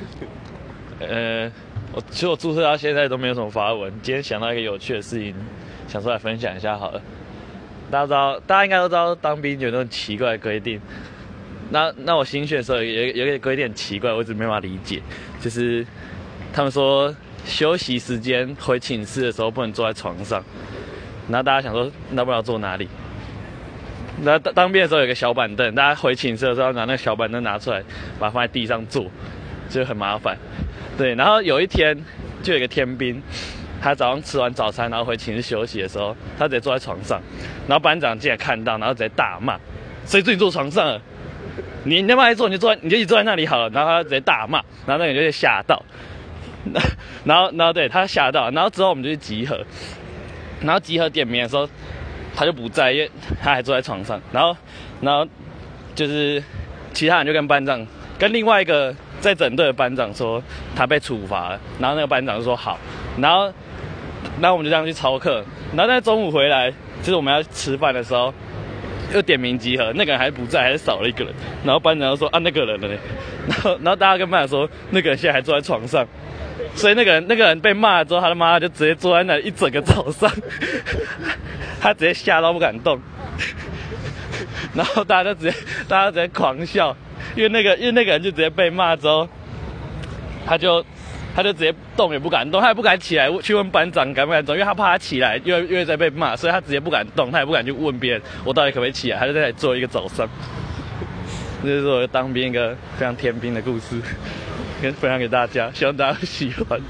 呃，我其实我注册到现在都没有什么发文。今天想到一个有趣的事情，想出来分享一下好了。大家知道，大家应该都知道当兵有那种奇怪的规定。那那我新训的时候有有一个规定很奇怪，我一直没办法理解，就是他们说休息时间回寝室的时候不能坐在床上。然后大家想说，那不知道坐哪里？那当当兵的时候有个小板凳，大家回寝室的时候拿那个小板凳拿出来，把它放在地上坐，就很麻烦。对，然后有一天就有一个天兵，他早上吃完早餐，然后回寝室休息的时候，他直接坐在床上，然后班长进来看到，然后直接大骂：“谁准你坐床上？你你他妈一坐你就坐，你就一直坐在那里好了。”然后他直接大骂，然后那个人就吓到，然后然后对他吓到，然后之后我们就去集合，然后集合点名的时候，他就不在，因为他还坐在床上，然后然后就是其他人就跟班长跟另外一个。在整队的班长说他被处罚了，然后那个班长就说好，然后，然后我们就这样去操课，然后在中午回来，就是我们要吃饭的时候，又点名集合，那个人还不在，还是少了一个人，然后班长就说啊那个人了呢，然后然后大家跟班长说那个人现在还坐在床上，所以那个人那个人被骂了之后，他的妈就直接坐在那一整个早上，他直接吓到不敢动，然后大家就直接大家直接狂笑。因为那个，因为那个人就直接被骂之后，他就，他就直接动也不敢动，他也不敢起来去问班长敢不敢走，因为他怕他起来，因为因为在被骂，所以他直接不敢动，他也不敢去问别人我到底可不可以起来，他就在那里坐一个早上。这就是我当兵一个非常天兵的故事，跟分享给大家，希望大家喜欢。